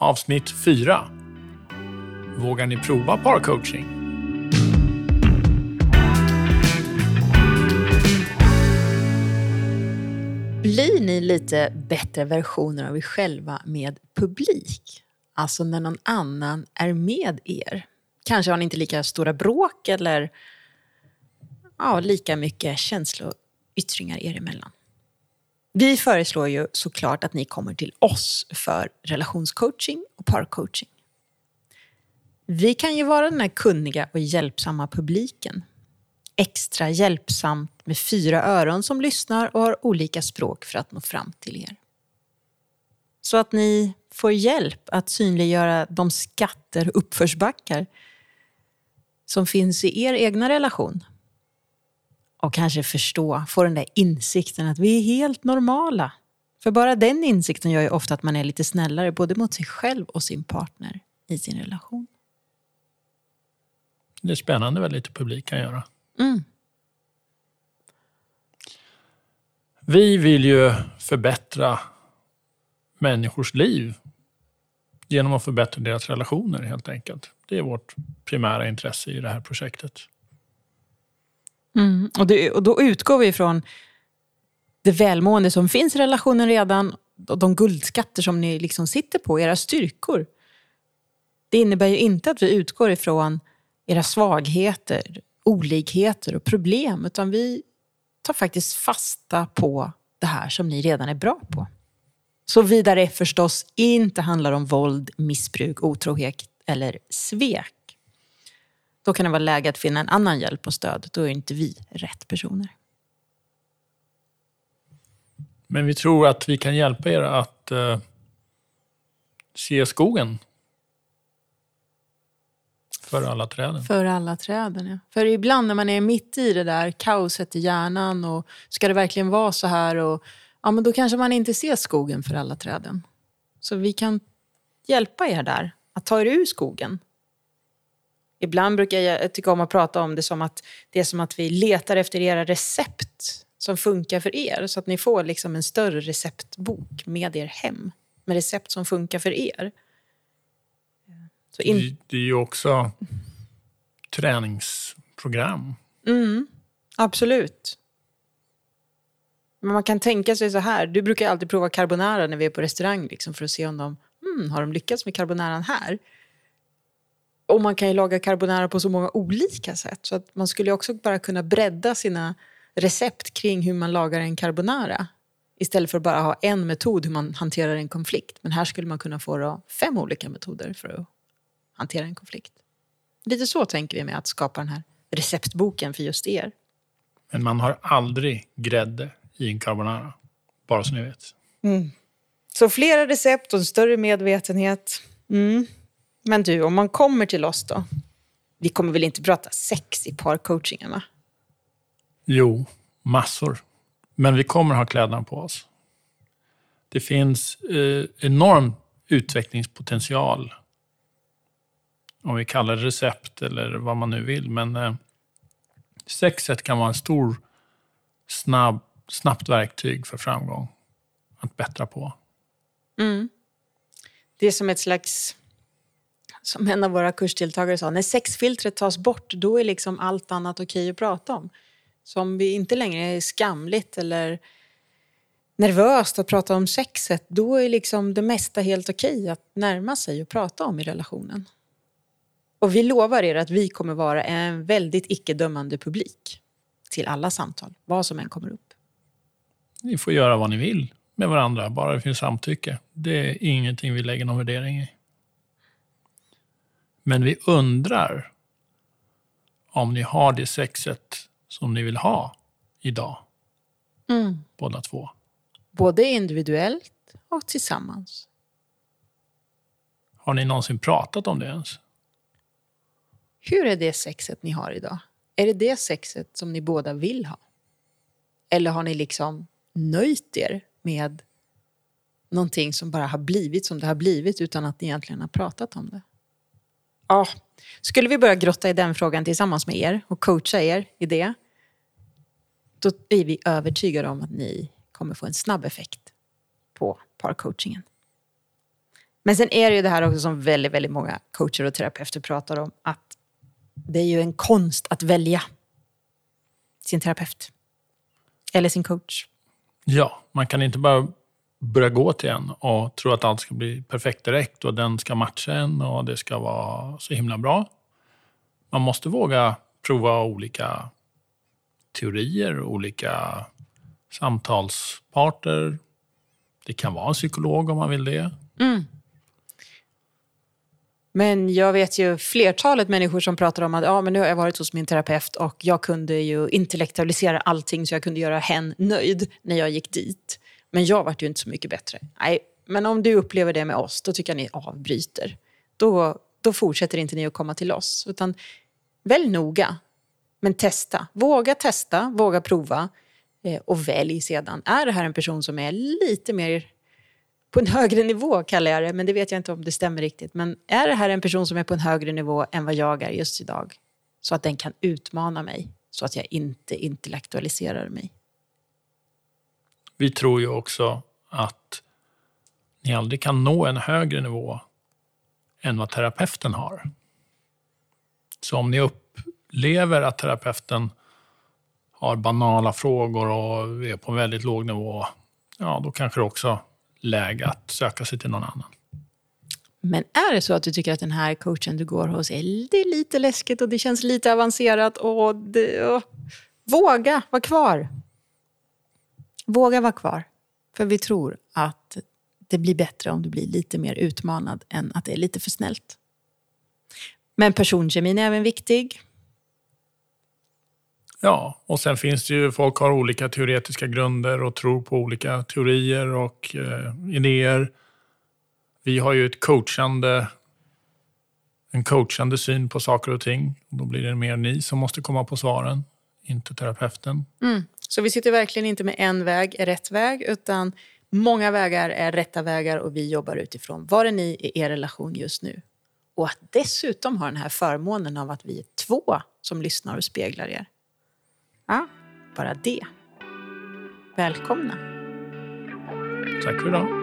avsnitt 4. Vågar ni prova parcoaching? Blir ni lite bättre versioner av er själva med publik? Alltså när någon annan är med er. Kanske har ni inte lika stora bråk eller ja, lika mycket känsloyttringar er emellan. Vi föreslår ju såklart att ni kommer till oss för relationscoaching och parcoaching. Vi kan ju vara den här kunniga och hjälpsamma publiken. Extra hjälpsamt med fyra öron som lyssnar och har olika språk för att nå fram till er. Så att ni får hjälp att synliggöra de skatter och uppförsbackar som finns i er egna relation och kanske förstå, få den där insikten att vi är helt normala. För bara den insikten gör ju ofta att man är lite snällare både mot sig själv och sin partner i sin relation. Det är spännande vad lite publik kan göra. Mm. Vi vill ju förbättra människors liv genom att förbättra deras relationer helt enkelt. Det är vårt primära intresse i det här projektet. Mm. Och, det, och då utgår vi från det välmående som finns i relationen redan och de guldskatter som ni liksom sitter på, era styrkor. Det innebär ju inte att vi utgår ifrån era svagheter, olikheter och problem, utan vi tar faktiskt fasta på det här som ni redan är bra på. Såvida det förstås inte handlar om våld, missbruk, otrohet eller svek. Då kan det vara läge att finna en annan hjälp och stöd. Då är inte vi rätt personer. Men vi tror att vi kan hjälpa er att uh, se skogen. För alla träden. För alla träden, ja. För ibland när man är mitt i det där kaoset i hjärnan och ska det verkligen vara så här? Och, ja, men då kanske man inte ser skogen för alla träden. Så vi kan hjälpa er där, att ta er ur skogen Ibland brukar jag tycka om att prata om det som att det är som att vi letar efter era recept som funkar för er. Så att ni får liksom en större receptbok med er hem. Med recept som funkar för er. In... Det, det, är ju också träningsprogram. Mm, absolut. Men man kan tänka sig så här. Du brukar alltid prova carbonara när vi är på restaurang liksom, för att se om de mm, har de lyckats med carbonaran här. Och man kan ju laga carbonara på så många olika sätt. Så att man skulle också bara kunna bredda sina recept kring hur man lagar en carbonara. Istället för att bara ha en metod hur man hanterar en konflikt. Men här skulle man kunna få fem olika metoder för att hantera en konflikt. Lite så tänker vi med att skapa den här receptboken för just er. Men man har aldrig grädde i en carbonara. Bara så ni vet. Mm. Så flera recept och en större medvetenhet. Mm. Men du, om man kommer till oss då? Vi kommer väl inte prata sex i parcoachingen? Jo, massor. Men vi kommer ha kläderna på oss. Det finns eh, enorm utvecklingspotential. Om vi kallar det recept eller vad man nu vill. Men eh, sexet kan vara en stor, snabb, snabbt verktyg för framgång. Att bättra på. Mm. Det är som ett slags som en av våra kursdeltagare sa, när sexfiltret tas bort då är liksom allt annat okej att prata om. Så om vi inte längre är skamligt eller nervöst att prata om sexet, då är liksom det mesta helt okej att närma sig och prata om i relationen. Och vi lovar er att vi kommer vara en väldigt icke-dömande publik till alla samtal, vad som än kommer upp. Ni får göra vad ni vill med varandra, bara det finns samtycke. Det är ingenting vi lägger någon värdering i. Men vi undrar om ni har det sexet som ni vill ha idag. Mm. Båda två. Både individuellt och tillsammans. Har ni någonsin pratat om det ens? Hur är det sexet ni har idag? Är det det sexet som ni båda vill ha? Eller har ni liksom nöjt er med någonting som bara har blivit som det har blivit utan att ni egentligen har pratat om det? Ja, skulle vi börja grotta i den frågan tillsammans med er och coacha er i det, då är vi övertygade om att ni kommer få en snabb effekt på parcoachingen. Men sen är det ju det här också som väldigt, väldigt många coacher och terapeuter pratar om, att det är ju en konst att välja sin terapeut. Eller sin coach. Ja, man kan inte bara börja gå till en och tro att allt ska bli perfekt direkt och den ska matcha en och det ska vara så himla bra. Man måste våga prova olika teorier, olika samtalsparter. Det kan vara en psykolog om man vill det. Mm. Men jag vet ju flertalet människor som pratar om att ja, men nu har jag varit hos min terapeut och jag kunde ju intellektualisera allting så jag kunde göra hen nöjd när jag gick dit. Men jag vart ju inte så mycket bättre. Nej, men om du upplever det med oss, då tycker jag ni avbryter. Då, då fortsätter inte ni att komma till oss. Utan välj noga, men testa. Våga testa, våga prova eh, och välj sedan. Är det här en person som är lite mer på en högre nivå kallar jag det, men det vet jag inte om det stämmer riktigt. Men är det här en person som är på en högre nivå än vad jag är just idag? Så att den kan utmana mig, så att jag inte intellektualiserar mig. Vi tror ju också att ni aldrig kan nå en högre nivå än vad terapeuten har. Så om ni upplever att terapeuten har banala frågor och är på en väldigt låg nivå, ja då kanske det också läge att söka sig till någon annan. Men är det så att du tycker att den här coachen du går hos är det är lite läskigt och det känns lite avancerat och, det, och våga vara kvar. Våga vara kvar. För vi tror att det blir bättre om du blir lite mer utmanad än att det är lite för snällt. Men personkemin är även viktig. Ja, och sen finns det ju, folk har olika teoretiska grunder och tror på olika teorier och eh, idéer. Vi har ju ett coachande, en coachande syn på saker och ting. Då blir det mer ni som måste komma på svaren, inte terapeuten. Mm. Så vi sitter verkligen inte med en väg är rätt väg, utan många vägar är rätta vägar och vi jobbar utifrån var är ni i er relation just nu? Och att dessutom ha den här förmånen av att vi är två som lyssnar och speglar er. Ja, bara det. Välkomna. Tack för idag.